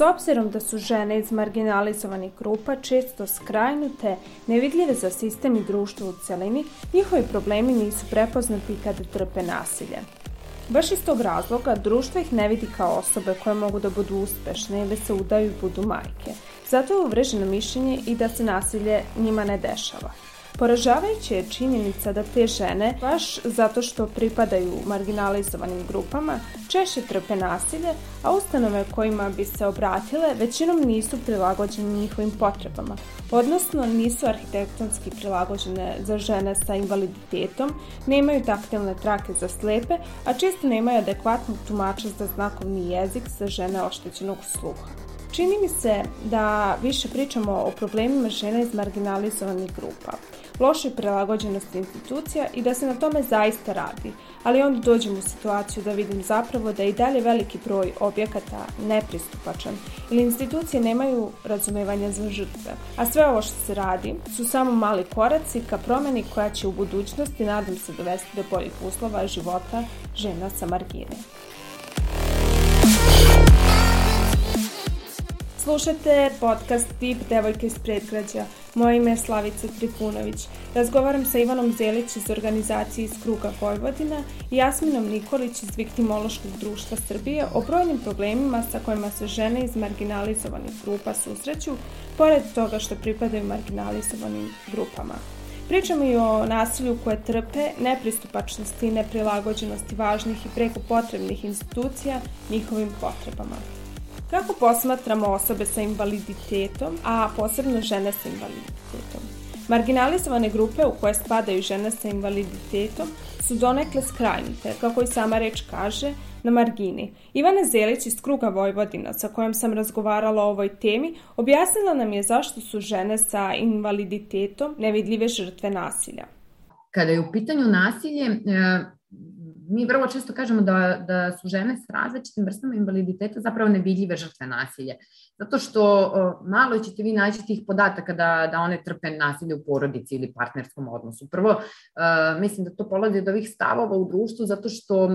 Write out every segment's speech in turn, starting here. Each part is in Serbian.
Obzirom da su žene iz marginalizovanih grupa često skrajnute, nevidljive za sistem i društvo u celini, njihovi problemi nisu prepoznati kada trpe nasilje. Baš iz tog razloga društvo ih ne vidi kao osobe koje mogu da budu uspešne ili se udaju i budu majke. Zato je uvreženo mišljenje i da se nasilje njima ne dešava. Poražavajuća je činjenica da te žene, baš zato što pripadaju marginalizovanim grupama, češće trpe nasilje, a ustanove kojima bi se obratile većinom nisu prilagođene njihovim potrebama, odnosno nisu arhitektonski prilagođene za žene sa invaliditetom, nemaju taktilne trake za slepe, a često nemaju adekvatnog tumača za znakovni jezik za žene oštećenog sluha. Čini mi se da više pričamo o problemima žena iz marginalizovanih grupa, lošoj prilagođenosti institucija i da se na tome zaista radi, ali onda dođem u situaciju da vidim zapravo da je i dalje veliki broj objekata nepristupačan ili institucije nemaju razumevanja za žrtve. A sve ovo što se radi su samo mali koraci ka promeni koja će u budućnosti, nadam se, dovesti do boljih uslova života žena sa margine. Slušate podcast Tip Devojke iz predgrađa. Moje ime je Slavica Trifunović. Razgovaram sa Ivanom Zelić iz organizacije iz Kruga Vojvodina i Jasminom Nikolić iz Viktimološkog društva Srbije o brojnim problemima sa kojima se žene iz marginalizovanih grupa susreću, pored toga što pripadaju marginalizovanim grupama. Pričamo i o nasilju koje trpe, nepristupačnosti i neprilagođenosti važnih i preko potrebnih institucija njihovim potrebama. Kako posmatramo osobe sa invaliditetom, a posebno žene sa invaliditetom? Marginalizovane grupe u koje spadaju žene sa invaliditetom su donekle skrajnite, kako i sama reč kaže, na margini. Ivana Zelić iz Kruga Vojvodina, sa kojom sam razgovarala o ovoj temi, objasnila nam je zašto su žene sa invaliditetom nevidljive žrtve nasilja. Kada je u pitanju nasilje, mi vrlo često kažemo da, da su žene s različitim vrstama invaliditeta zapravo nevidljive žrtve nasilja. Zato što malo ćete vi naći tih podataka da, da one trpe nasilje u porodici ili partnerskom odnosu. Prvo, uh, mislim da to polazi od ovih stavova u društvu zato što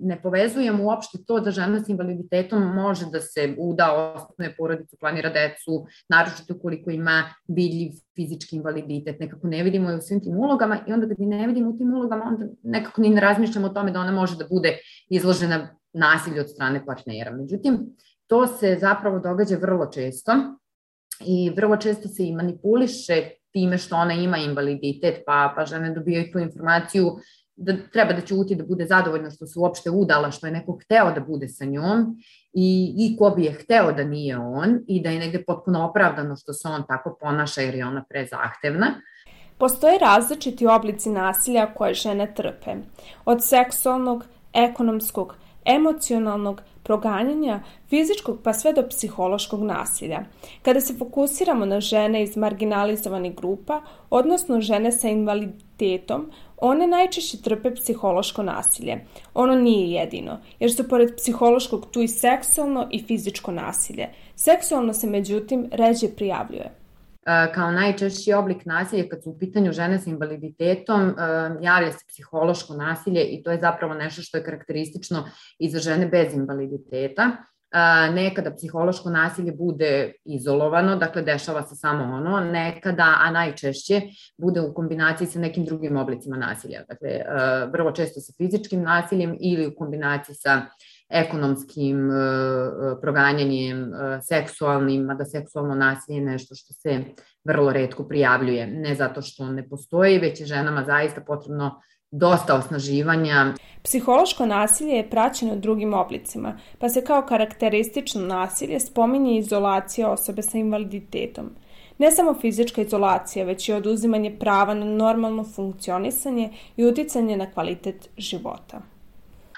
ne povezujemo uopšte to da žena s invaliditetom može da se uda, osnovne porodicu, planira decu, naročito koliko ima vidljiv fizički invaliditet, nekako ne vidimo je u svim tim ulogama i onda kad ne vidimo u tim ulogama, onda nekako ni ne razmišljamo o tome da ona može da bude izložena nasilju od strane partnera. Međutim, to se zapravo događa vrlo često i vrlo često se i manipuliše time što ona ima invaliditet, pa, pa žene dobijaju tu informaciju da treba da ćuti, da bude zadovoljna što se uopšte udala, što je neko hteo da bude sa njom i, i ko bi je hteo da nije on i da je negde potpuno opravdano što se on tako ponaša jer je ona prezahtevna. Postoje različiti oblici nasilja koje žene trpe. Od seksualnog, ekonomskog, emocionalnog, proganjanja, fizičkog pa sve do psihološkog nasilja. Kada se fokusiramo na žene iz marginalizovanih grupa, odnosno žene sa invaliditetom, one najčešće trpe psihološko nasilje. Ono nije jedino, jer su pored psihološkog tu i seksualno i fizičko nasilje. Seksualno se međutim ređe prijavljuje kao najčešći oblik nasilja kad su u pitanju žene sa invaliditetom javlja se psihološko nasilje i to je zapravo nešto što je karakteristično i za žene bez invaliditeta. Nekada psihološko nasilje bude izolovano, dakle dešava se samo ono, nekada, a najčešće, bude u kombinaciji sa nekim drugim oblicima nasilja. Dakle, vrlo često sa fizičkim nasiljem ili u kombinaciji sa ekonomskim e, e, proganjanjem, e, seksualnim, mada seksualno nasilje je nešto što se vrlo redko prijavljuje. Ne zato što ne postoji, već je ženama zaista potrebno dosta osnaživanja. Psihološko nasilje je praćeno drugim oblicima, pa se kao karakteristično nasilje spominje izolacija osobe sa invaliditetom. Ne samo fizička izolacija, već i oduzimanje prava na normalno funkcionisanje i uticanje na kvalitet života.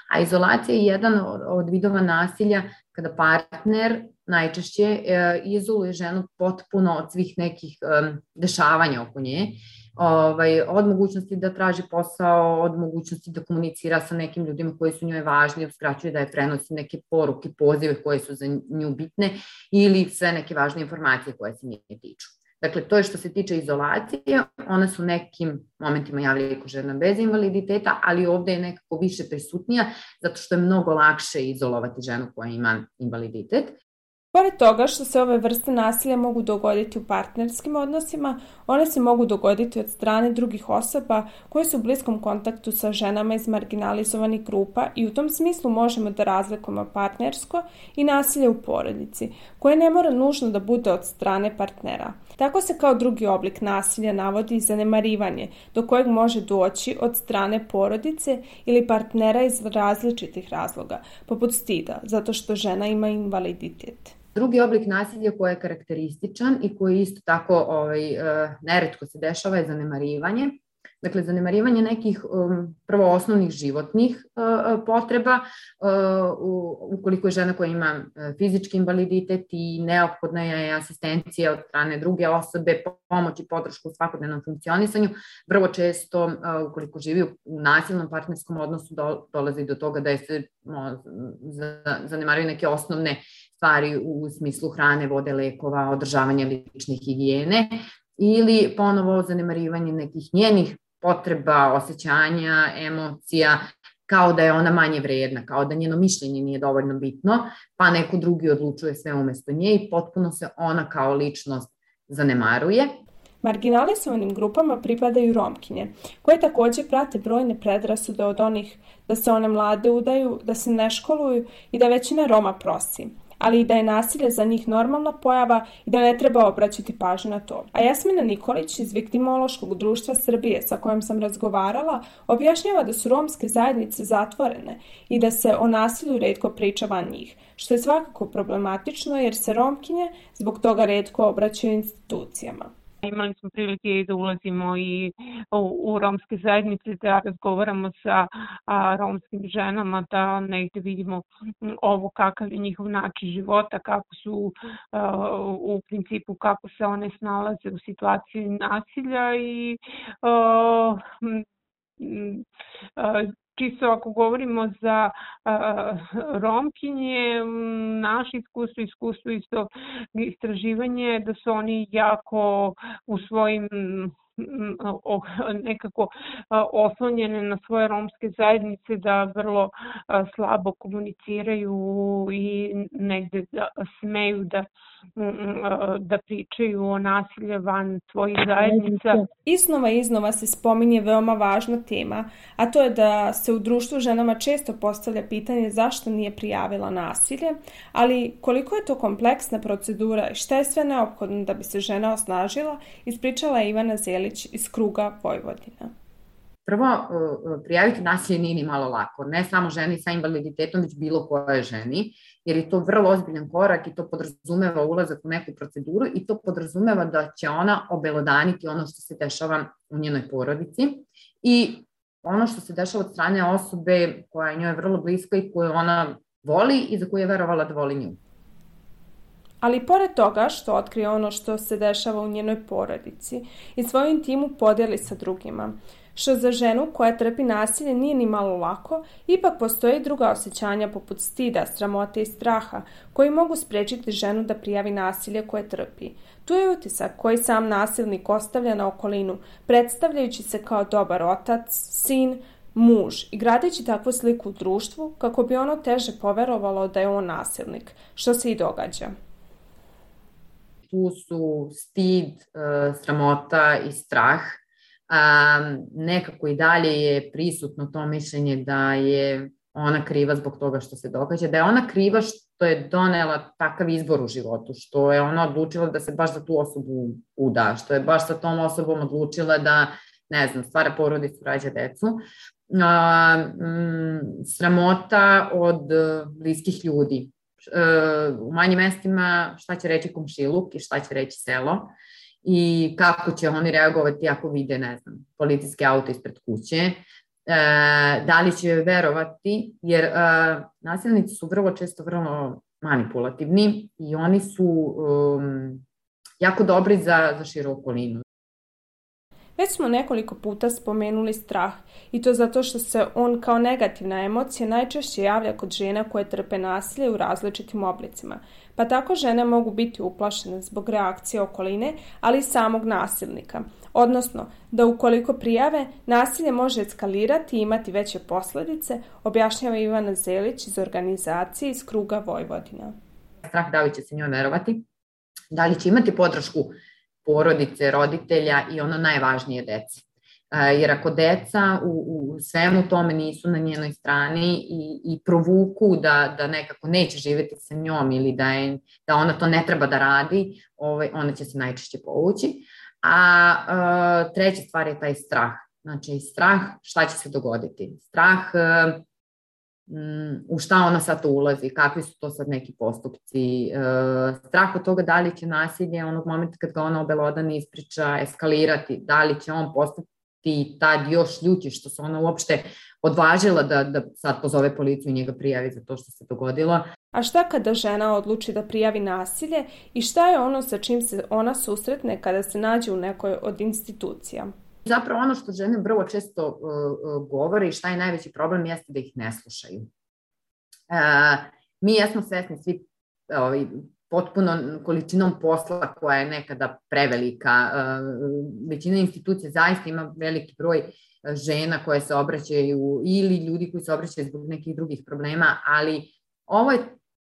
A izolacija je jedan od vidova nasilja kada partner najčešće e, izoluje ženu potpuno od svih nekih e, dešavanja oko nje, ovaj, od mogućnosti da traži posao, od mogućnosti da komunicira sa nekim ljudima koji su njoj važni, uskraćuje da je prenosi neke poruke, pozive koje su za nju bitne ili sve neke važne informacije koje se nje tiču. Dakle, to je što se tiče izolacije, ona su nekim momentima javljaju kod žena bez invaliditeta, ali ovde je nekako više prisutnija, zato što je mnogo lakše izolovati ženu koja ima invaliditet. Pored toga što se ove vrste nasilja mogu dogoditi u partnerskim odnosima, one se mogu dogoditi od strane drugih osoba koje su u bliskom kontaktu sa ženama iz marginalizovanih grupa i u tom smislu možemo da razlikujemo partnersko i nasilje u porodici, koje ne mora nužno da bude od strane partnera. Tako se kao drugi oblik nasilja navodi i zanemarivanje, do kojeg može doći od strane porodice ili partnera iz različitih razloga, poput stida, zato što žena ima invaliditet. Drugi oblik nasilja koji je karakterističan i koji isto tako ovaj, eh, neretko se dešava je zanemarivanje. Dakle, zanemarivanje nekih um, prvo osnovnih životnih uh, potreba, uh, ukoliko je žena koja ima uh, fizički invaliditet i neophodna je asistencija od strane druge osobe, pomoć i podršku u svakodnevnom funkcionisanju, vrlo često, uh, ukoliko živi u nasilnom partnerskom odnosu, do, dolazi do toga da se zanemaraju neke osnovne stvari u smislu hrane, vode, lekova, održavanja lične higijene ili ponovo zanemarivanje nekih njenih potreba, osjećanja, emocija, kao da je ona manje vredna, kao da njeno mišljenje nije dovoljno bitno, pa neko drugi odlučuje sve umesto nje i potpuno se ona kao ličnost zanemaruje. Marginalizovanim grupama pripadaju romkinje, koje takođe prate brojne predrasude od onih da se one mlade udaju, da se ne školuju i da većina Roma prosi ali i da je nasilje za njih normalna pojava i da ne treba obraćati pažnju na to. A Jasmina Nikolić iz Viktimološkog društva Srbije sa kojom sam razgovarala objašnjava da su romske zajednice zatvorene i da se o nasilju redko priča van njih, što je svakako problematično jer se romkinje zbog toga redko obraćaju institucijama. Imali smo prilike da ulazimo i u, u romske zajednice, da razgovaramo sa a, romskim ženama, da negde vidimo ovo kakav je njihov način života, kako su a, u principu, kako se one snalaze u situaciji nasilja i a, čisto ako govorimo za romkinje, naše iskustvo, iskustvo isto istraživanje da su oni jako u svojim nekako oslonjene na svoje romske zajednice da vrlo slabo komuniciraju i negde da smeju da, da pričaju o nasilju van svojih zajednica. Iznova i iznova se spominje veoma važna tema, a to je da se u društvu ženama često postavlja pitanje zašto nije prijavila nasilje, ali koliko je to kompleksna procedura i šta je sve neophodno da bi se žena osnažila, ispričala je Ivana Zelić Đelić iz kruga Vojvodina. Prvo, e, e, prijaviti nasilje nije ni malo lako. Ne samo ženi sa invaliditetom, već bilo koje ženi, jer je to vrlo ozbiljan korak i to podrazumeva ulazak u neku proceduru i to podrazumeva da će ona obelodaniti ono što se dešava u njenoj porodici i ono što se dešava od strane osobe koja je njoj vrlo bliska i koju ona voli i za koju je verovala da voli nju. Ali pored toga što otkrije ono što se dešava u njenoj porodici i svoju intimu podeli sa drugima, što za ženu koja trpi nasilje nije ni malo lako, ipak postoje druga osjećanja poput stida, sramote i straha, koji mogu sprečiti ženu da prijavi nasilje koje trpi. Tu je utisak koji sam nasilnik ostavlja na okolinu, predstavljajući se kao dobar otac, sin, muž i gradeći takvu sliku u društvu kako bi ono teže poverovalo da je on nasilnik, što se i događa tu su stid, e, sramota i strah. nekako i dalje je prisutno to mišljenje da je ona kriva zbog toga što se događa, da je ona kriva što je donela takav izbor u životu, što je ona odlučila da se baš za tu osobu uda, što je baš sa tom osobom odlučila da, ne znam, stvara porodicu, rađa decu. Sramota od bliskih ljudi, u manjim mestima šta će reći komšiluk i šta će reći selo i kako će oni reagovati ako vide, ne znam, policijske auto ispred kuće, e, da li će verovati, jer e, nasilnici su vrlo često vrlo manipulativni i oni su um, jako dobri za, za širu okolinu. Već smo nekoliko puta spomenuli strah i to zato što se on kao negativna emocija najčešće javlja kod žena koje trpe nasilje u različitim oblicima. Pa tako žene mogu biti uplašene zbog reakcije okoline, ali i samog nasilnika. Odnosno, da ukoliko prijave, nasilje može eskalirati i imati veće posledice, objašnjava Ivana Zelić iz organizacije iz kruga Vojvodina strah da li će se njoj verovati, da li će imati podršku porodice, roditelja i ono najvažnije dece. Jer ako deca u, u svemu tome nisu na njenoj strani i, i provuku da, da nekako neće živeti sa njom ili da, je, da ona to ne treba da radi, ovaj, ona će se najčešće povući. A a treća stvar je taj strah. Znači, strah šta će se dogoditi. Strah u šta ona sad ulazi, kakvi su to sad neki postupci, strah od toga da li će nasilje onog momenta kad ga ona obelodani ispriča eskalirati, da li će on postati tad još ljuti što se ona uopšte odvažila da, da sad pozove policiju i njega prijavi za to što se dogodilo. A šta kada žena odluči da prijavi nasilje i šta je ono sa čim se ona susretne kada se nađe u nekoj od institucija? Zapravo ono što žene vrlo često uh, uh, govore i šta je najveći problem jeste da ih ne slušaju. Uh, mi jesmo svesni svi ovaj, potpuno količinom posla koja je nekada prevelika. Većina institucija zaista ima veliki broj žena koje se obraćaju ili ljudi koji se obraćaju zbog nekih drugih problema, ali ovo je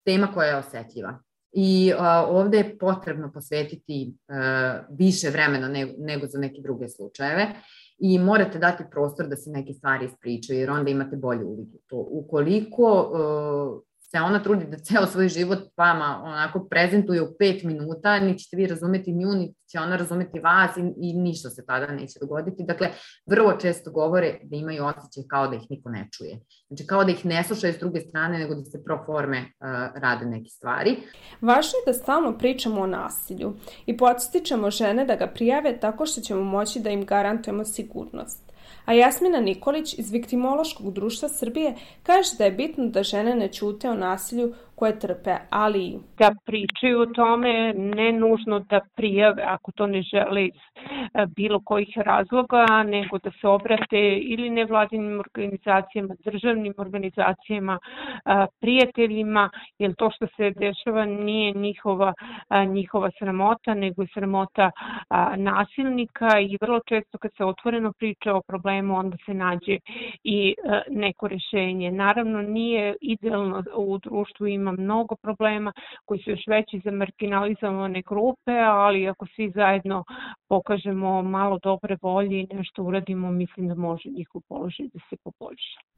tema koja je osetljiva. I a, ovde je potrebno posvetiti a, više vremena nego, nego za neke druge slučajeve i morate dati prostor da se neke stvari ispričaju, jer onda imate bolju uvid to. Ukoliko se ona trudi da ceo svoj život vama onako prezentuje u pet minuta, ni ćete vi razumeti nju, ni će ona razumeti vas i, i ništa se tada neće dogoditi. Dakle, vrlo često govore da imaju osjećaj kao da ih niko ne čuje. Znači, kao da ih ne slušaju s druge strane, nego da se pro forme uh, rade neke stvari. Važno je da stalno pričamo o nasilju i podstičemo žene da ga prijave tako što ćemo moći da im garantujemo sigurnost a Jasmina Nikolić iz Viktimološkog društva Srbije kaže da je bitno da žene ne ćute o nasilju koje trpe, ali. Da pričaju o tome, ne nužno da prijave ako to ne žele iz e, bilo kojih razloga, nego da se obrate ili nevladinim organizacijama, državnim organizacijama, e, prijateljima, jer to što se dešava nije njihova, e, njihova sramota, nego je sramota nasilnika i vrlo često kad se otvoreno priča o problemu, onda se nađe i neko rešenje. Naravno, nije idealno u društvu ima mnogo problema koji su još veći za marginalizovane grupe, ali ako svi zajedno pokažemo malo dobre volje i nešto uradimo, mislim da može njihov položaj da se poboljša.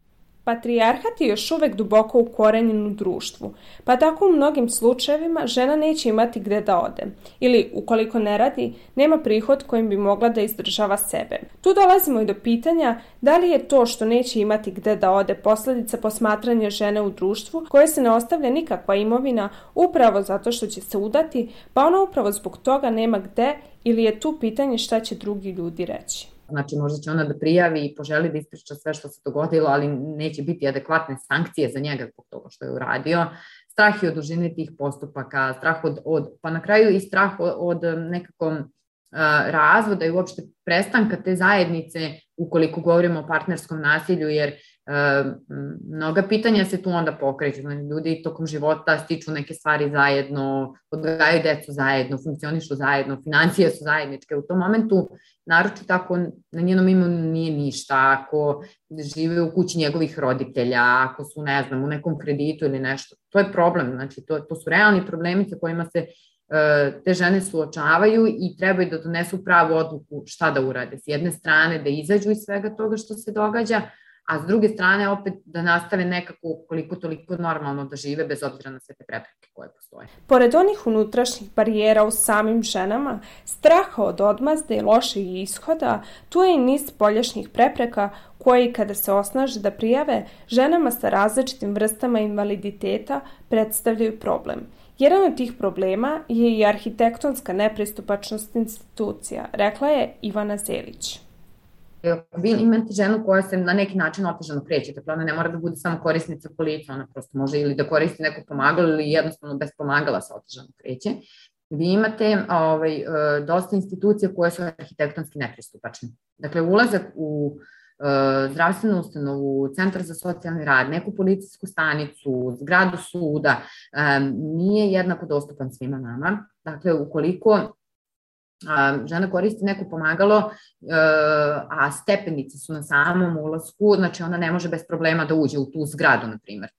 Patrijarhat je još uvek duboko ukorenjen u društvu, pa tako u mnogim slučajevima žena neće imati gde da ode, ili ukoliko ne radi, nema prihod kojim bi mogla da izdržava sebe. Tu dolazimo i do pitanja da li je to što neće imati gde da ode posledica posmatranja žene u društvu koje se ne ostavlja nikakva imovina upravo zato što će se udati, pa ona upravo zbog toga nema gde ili je tu pitanje šta će drugi ljudi reći. Znači možda će ona da prijavi i poželi da ispriča sve što se dogodilo, ali neće biti adekvatne sankcije za njega zbog toga što je uradio. Strah je od dužine tih postupaka, strah od, od pa na kraju i strah od, od nekako uh, razvoda i uopšte prestanka te zajednice ukoliko govorimo o partnerskom nasilju, jer mnoga pitanja se tu onda pokreću. Znači, ljudi tokom života stiču neke stvari zajedno, odgajaju decu zajedno, funkcionišu zajedno, financije su zajedničke. U tom momentu, naročito ako na njenom imenu nije ništa, ako žive u kući njegovih roditelja, ako su, ne znam, u nekom kreditu ili nešto, to je problem. Znači, to, to su realni problemi sa kojima se te žene suočavaju i trebaju da donesu pravu odluku šta da urade. S jedne strane da izađu iz svega toga što se događa, a s druge strane opet da nastave nekako koliko toliko normalno da žive bez obzira na sve te prepreke koje postoje. Pored onih unutrašnjih barijera u samim ženama, straha od odmazde i loših ishoda, tu je i niz poljašnjih prepreka koji kada se osnaže da prijave, ženama sa različitim vrstama invaliditeta predstavljaju problem. Jedan od tih problema je i arhitektonska nepristupačnost institucija, rekla je Ivana Zelić vi imate ženu koja se na neki način otežano kreće, dakle ona ne mora da bude samo korisnica kolica, ona prosto može ili da koristi neko pomagalo ili jednostavno bez pomagala se otežano kreće. Vi imate ovaj, e, dosta institucija koje su arhitektonski nepristupačne. Dakle, ulazak u e, zdravstvenu ustanovu, centar za socijalni rad, neku policijsku stanicu, zgradu suda, e, nije jednako dostupan svima nama. Dakle, ukoliko žena koristi neko pomagalo, e, a stepenice su na samom ulasku, znači ona ne može bez problema da uđe u tu zgradu, na primjer.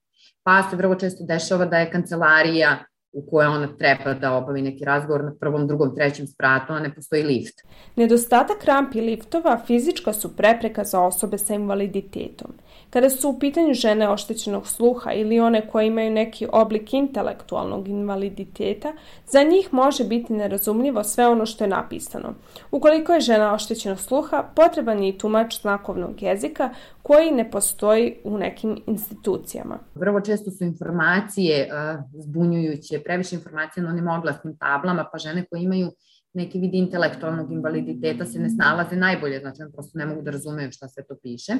Pa se vrlo često dešava da je kancelarija u kojoj ona treba da obavi neki razgovor na prvom, drugom, trećem spratu, a ne postoji lift. Nedostatak rampi liftova fizička su prepreka za osobe sa invaliditetom. Kada su u pitanju žene oštećenog sluha ili one koje imaju neki oblik intelektualnog invaliditeta, za njih može biti nerazumljivo sve ono što je napisano. Ukoliko je žena oštećenog sluha, potreban je i tumač znakovnog jezika koji ne postoji u nekim institucijama. Vrlo često su informacije uh, zbunjujuće, previše informacija na onim oglasnim tablama, pa žene koje imaju neki vid intelektualnog invaliditeta se ne snalaze najbolje, znači prosto ne mogu da razumeju šta sve to piše.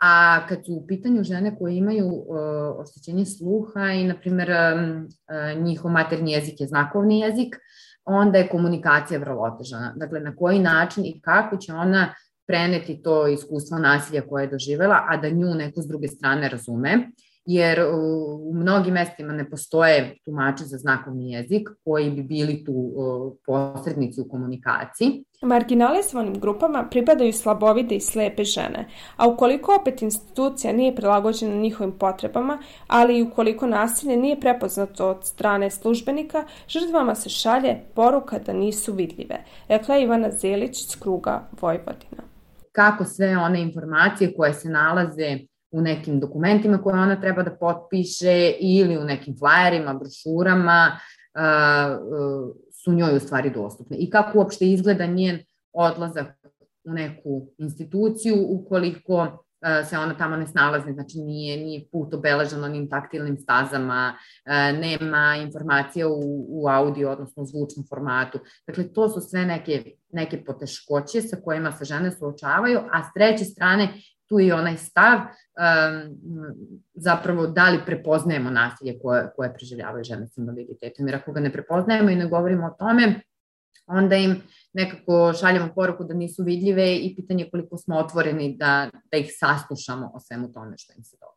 A kad su u pitanju žene koje imaju uh, oštećenje sluha i, na primjer, um, uh, njihov maternji jezik je znakovni jezik, onda je komunikacija vrlo otežana. Dakle, na koji način i kako će ona preneti to iskustvo nasilja koje je doživela, a da nju neko s druge strane razume jer u mnogim mestima ne postoje tumači za znakovni jezik koji bi bili tu posrednici u komunikaciji. Marginalizovanim grupama pripadaju slabovide i slepe žene, a ukoliko opet institucija nije prilagođena njihovim potrebama, ali i ukoliko nasilje nije prepoznato od strane službenika, žrtvama se šalje poruka da nisu vidljive, rekla je Ivana Zelić iz kruga Vojvodina. Kako sve one informacije koje se nalaze u nekim dokumentima koje ona treba da potpiše ili u nekim flajerima, brošurama su njoj u stvari dostupne. I kako uopšte izgleda njen odlazak u neku instituciju ukoliko se ona tamo ne snalazi, znači nije, nije put obeležen onim taktilnim stazama, nema informacija u, u audio, odnosno u zvučnom formatu. Dakle, to su sve neke, neke poteškoće sa kojima se žene suočavaju, a s treće strane tu je onaj stav um, zapravo da li prepoznajemo nasilje koje, koje preživljavaju žene sa invaliditetom. Jer ako ga ne prepoznajemo i ne govorimo o tome, onda im nekako šaljamo poruku da nisu vidljive i pitanje koliko smo otvoreni da, da ih saslušamo o svemu tome što im se događa.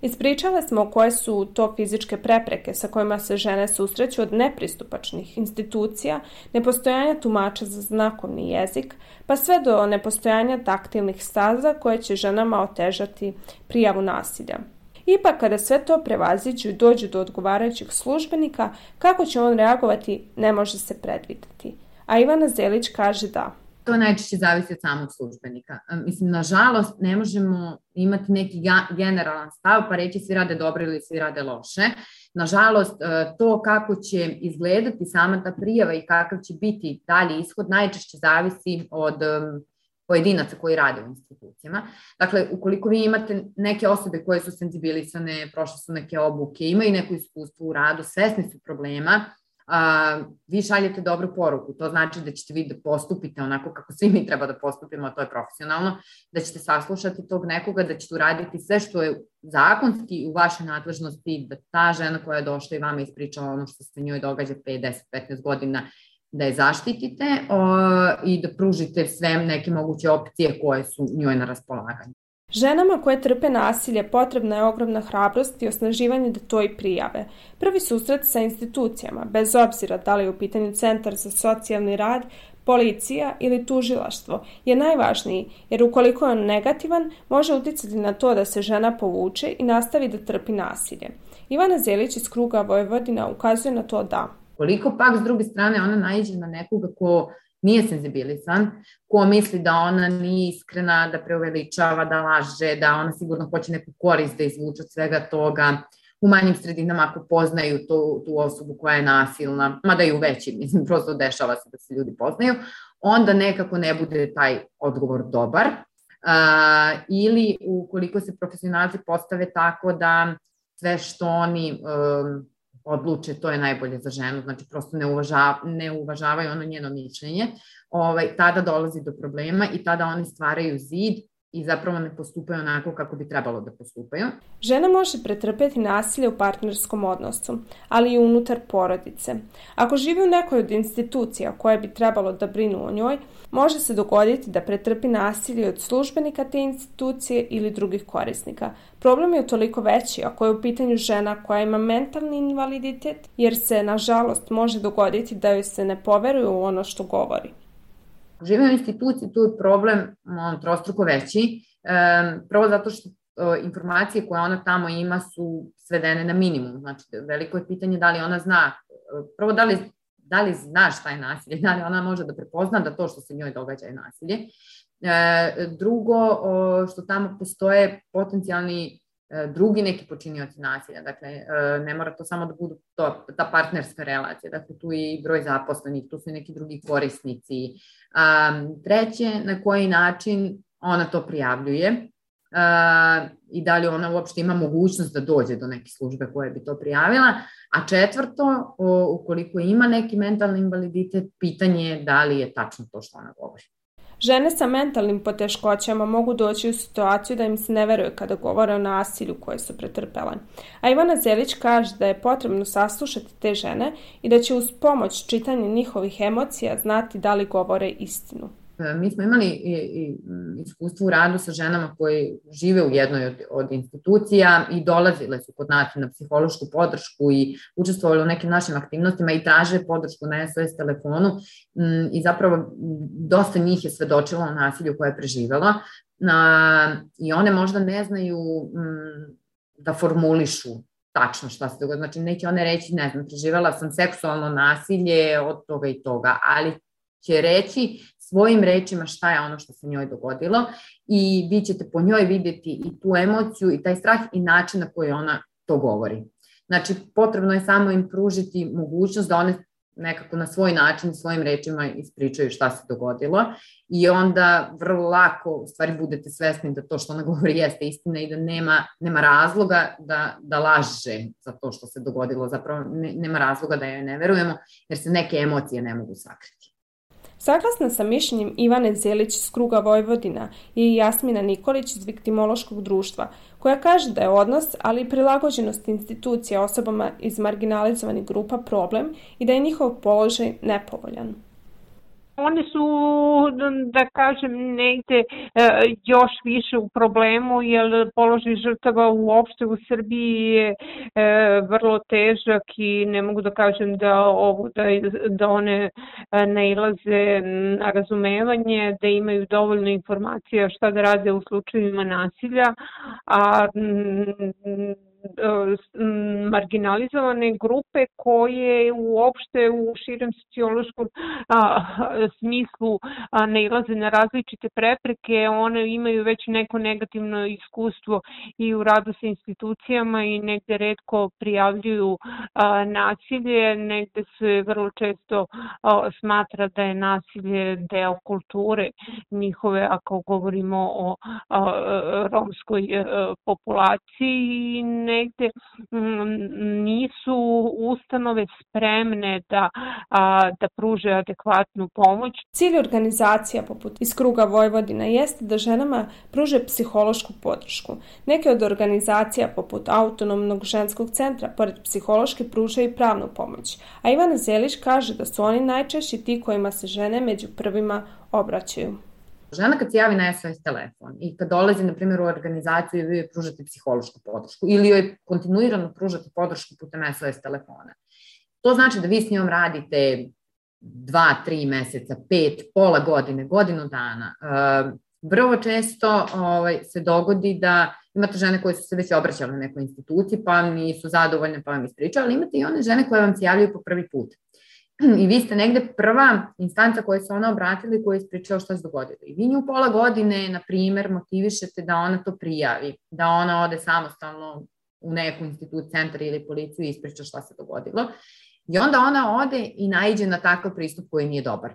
Ispričale smo koje su to fizičke prepreke sa kojima se žene susreću od nepristupačnih institucija, nepostojanja tumača za znakovni jezik, pa sve do nepostojanja taktilnih staza koje će ženama otežati prijavu nasilja. Ipak, kada sve to prevaziđu i dođu do odgovarajućih službenika, kako će on reagovati ne može se predvideti. A Ivana Zelić kaže da – to najčešće zavisi od samog službenika. Mislim, nažalost, ne možemo imati neki generalan stav pa reći svi rade dobro ili svi rade loše. Nažalost, e, to kako će izgledati sama ta prijava i kakav će biti dalje ishod najčešće zavisi od pojedinaca koji rade u institucijama. Dakle, ukoliko vi imate neke osobe koje su senzibilisane, prošle su neke obuke, imaju neko iskustvo u radu, svesni su problema, a, vi šaljete dobru poruku. To znači da ćete vi da postupite onako kako svi mi treba da postupimo, a to je profesionalno, da ćete saslušati tog nekoga, da ćete uraditi sve što je zakonski u vašoj nadležnosti, da ta žena koja je došla i vama ispričala ono što se njoj događa 5, 10, 15 godina, da je zaštitite o, i da pružite sve neke moguće opcije koje su njoj na raspolaganju. Ženama koje trpe nasilje potrebna je ogromna hrabrost i osnaživanje da to i prijave. Prvi susret sa institucijama, bez obzira da li je u pitanju Centar za socijalni rad, policija ili tužilaštvo, je najvažniji, jer ukoliko je on negativan, može uticati na to da se žena povuče i nastavi da trpi nasilje. Ivana Zelić iz kruga Vojvodina ukazuje na to da. Koliko pak s druge strane ona naiđe na nekoga ko nije senzibilisan, ko misli da ona nije iskrena, da preuveličava, da laže, da ona sigurno hoće neku korist da izvuče od svega toga, u manjim sredinama ako poznaju tu, tu osobu koja je nasilna, mada i u većim, mislim, prosto dešava se da se ljudi poznaju, onda nekako ne bude taj odgovor dobar. Uh, ili ukoliko se profesionalci postave tako da sve što oni um, odluče, to je najbolje za ženu, znači prosto ne, uvaža, ne uvažavaju ono njeno mišljenje, ovaj, tada dolazi do problema i tada oni stvaraju zid i zapravo ne postupaju onako kako bi trebalo da postupaju. Žena može pretrpeti nasilje u partnerskom odnosu, ali i unutar porodice. Ako živi u nekoj od institucija koje bi trebalo da brinu o njoj, može se dogoditi da pretrpi nasilje od službenika te institucije ili drugih korisnika. Problem je toliko veći ako je u pitanju žena koja ima mentalni invaliditet, jer se, nažalost, može dogoditi da joj se ne poveruje u ono što govori žive u instituciji, tu je problem on, trostruko veći. Um, prvo zato što informacije koje ona tamo ima su svedene na minimum. Znači, veliko je pitanje da li ona zna, prvo da li, da li zna šta je nasilje, da li ona može da prepozna da to što se njoj događa je nasilje. E, drugo, što tamo postoje potencijalni e, drugi neki počinioci nasilja. Dakle, e, ne mora to samo da budu to, ta partnerska relacija. Dakle, tu je i broj zaposlenih, tu su i neki drugi korisnici. Treće, na koji način ona to prijavljuje i da li ona uopšte ima mogućnost da dođe do neke službe koje bi to prijavila. A četvrto, ukoliko ima neki mentalni invaliditet, pitanje je da li je tačno to što ona govori. Žene sa mentalnim poteškoćama mogu doći u situaciju da im se ne veruje kada govore o nasilju koje su pretrpele. A Ivana Zelić kaže da je potrebno saslušati te žene i da će uz pomoć čitanja njihovih emocija znati da li govore istinu. E, mi smo imali i, i iskustvo u radu sa ženama koje žive u jednoj od, od institucija i dolazile su kod nas na psihološku podršku i učestvovali u nekim našim aktivnostima i traže podršku na SOS telefonu i zapravo dosta njih je svedočilo o nasilju koje je preživela i one možda ne znaju da formulišu tačno šta se dogodilo. Znači, neće one reći, ne znam, preživela sam seksualno nasilje od toga i toga, ali će reći svojim rečima šta je ono što se njoj dogodilo i vi ćete po njoj videti i tu emociju i taj strah i način na koji ona to govori. Znači, potrebno je samo im pružiti mogućnost da one nekako na svoj način, svojim rečima ispričaju šta se dogodilo i onda vrlo lako u stvari budete svesni da to što ona govori jeste istina i da nema, nema razloga da, da laže za to što se dogodilo, zapravo ne, nema razloga da joj ne verujemo jer se neke emocije ne mogu sakriti. Saglasna sa mišljenjem Ivane Zelić iz kruga Vojvodina i Jasmina Nikolić iz Viktimološkog društva, koja kaže da je odnos, ali i prilagođenost institucija osobama iz marginalizovanih grupa problem i da je njihov položaj nepovoljan. One su, da kažem, negde e, još više u problemu, jer položaj žrtava uopšte u Srbiji je e, vrlo težak i ne mogu da kažem da, ovo, da, da one e, nailaze na razumevanje, da imaju dovoljno informacija šta da rade u slučajima nasilja, a marginalizovane grupe koje uopšte u širem sociološkom smislu ne ilaze na različite prepreke, one imaju već neko negativno iskustvo i u radu sa institucijama i negde redko prijavljuju nasilje, negde se vrlo često smatra da je nasilje deo kulture njihove, ako govorimo o romskoj populaciji i ne negde nisu ustanove spremne da, da pruže adekvatnu pomoć. Cilj organizacija poput iz kruga Vojvodina jeste da ženama pruže psihološku podršku. Neke od organizacija poput Autonomnog ženskog centra pored psihološke pruže i pravnu pomoć. A Ivana Zeliš kaže da su oni najčešći ti kojima se žene među prvima obraćaju. Žena kad se javi na SOS telefon i kad dolazi, na primjer, u organizaciju i vi joj pružate psihološku podršku ili joj kontinuirano pružate podršku putem SOS telefona, to znači da vi s njom radite dva, tri meseca, pet, pola godine, godinu dana. Ehm, vrlo često ovaj, se dogodi da imate žene koje su se već obraćale na nekoj instituciji, pa nisu zadovoljne, pa vam ispričaju, ali imate i one žene koje vam se javljaju po prvi put i vi ste negde prva instanca koja se ona obratila i koja je ispričala šta se dogodilo. I vi nju pola godine, na primer, motivišete da ona to prijavi, da ona ode samostalno u neku institut, centar ili policiju i ispriča šta se dogodilo. I onda ona ode i najđe na takav pristup koji nije dobar.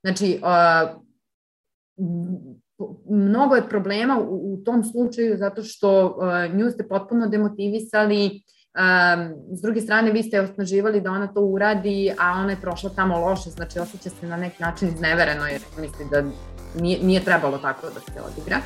Znači, mnogo je problema u, tom slučaju zato što nju ste potpuno demotivisali, Um, s druge strane, vi ste osnaživali da ona to uradi, a ona je prošla tamo loše, znači osjeća se na neki način iznevereno jer misli da nije, nije trebalo tako da se odigra.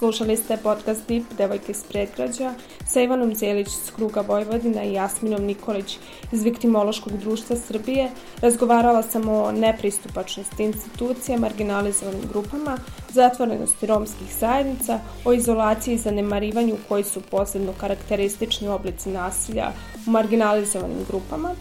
Slušali ste podcast Tip Devojke iz predgrađa sa Ivanom Zelić iz Kruga Vojvodina i Jasminom Nikolić iz Viktimološkog društva Srbije. Razgovarala sam o nepristupačnosti institucija, marginalizovanim grupama, zatvorenosti romskih zajednica, o izolaciji i zanemarivanju koji su posebno karakteristični oblici nasilja u marginalizovanim grupama,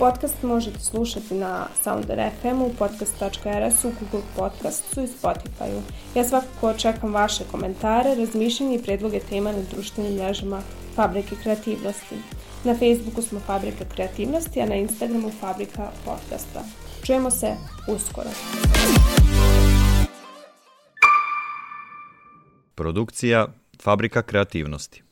Podcast možete slušati na Sounder FM-u, podcast.rs-u, Google Podcastu i Spotify-u. Ja svakako očekam vaše komentare, razmišljanje i predloge tema na društvenim mrežama Fabrike kreativnosti. Na Facebooku smo Fabrika kreativnosti, a na Instagramu Fabrika podcasta. Čujemo se uskoro. Produkcija Fabrika kreativnosti.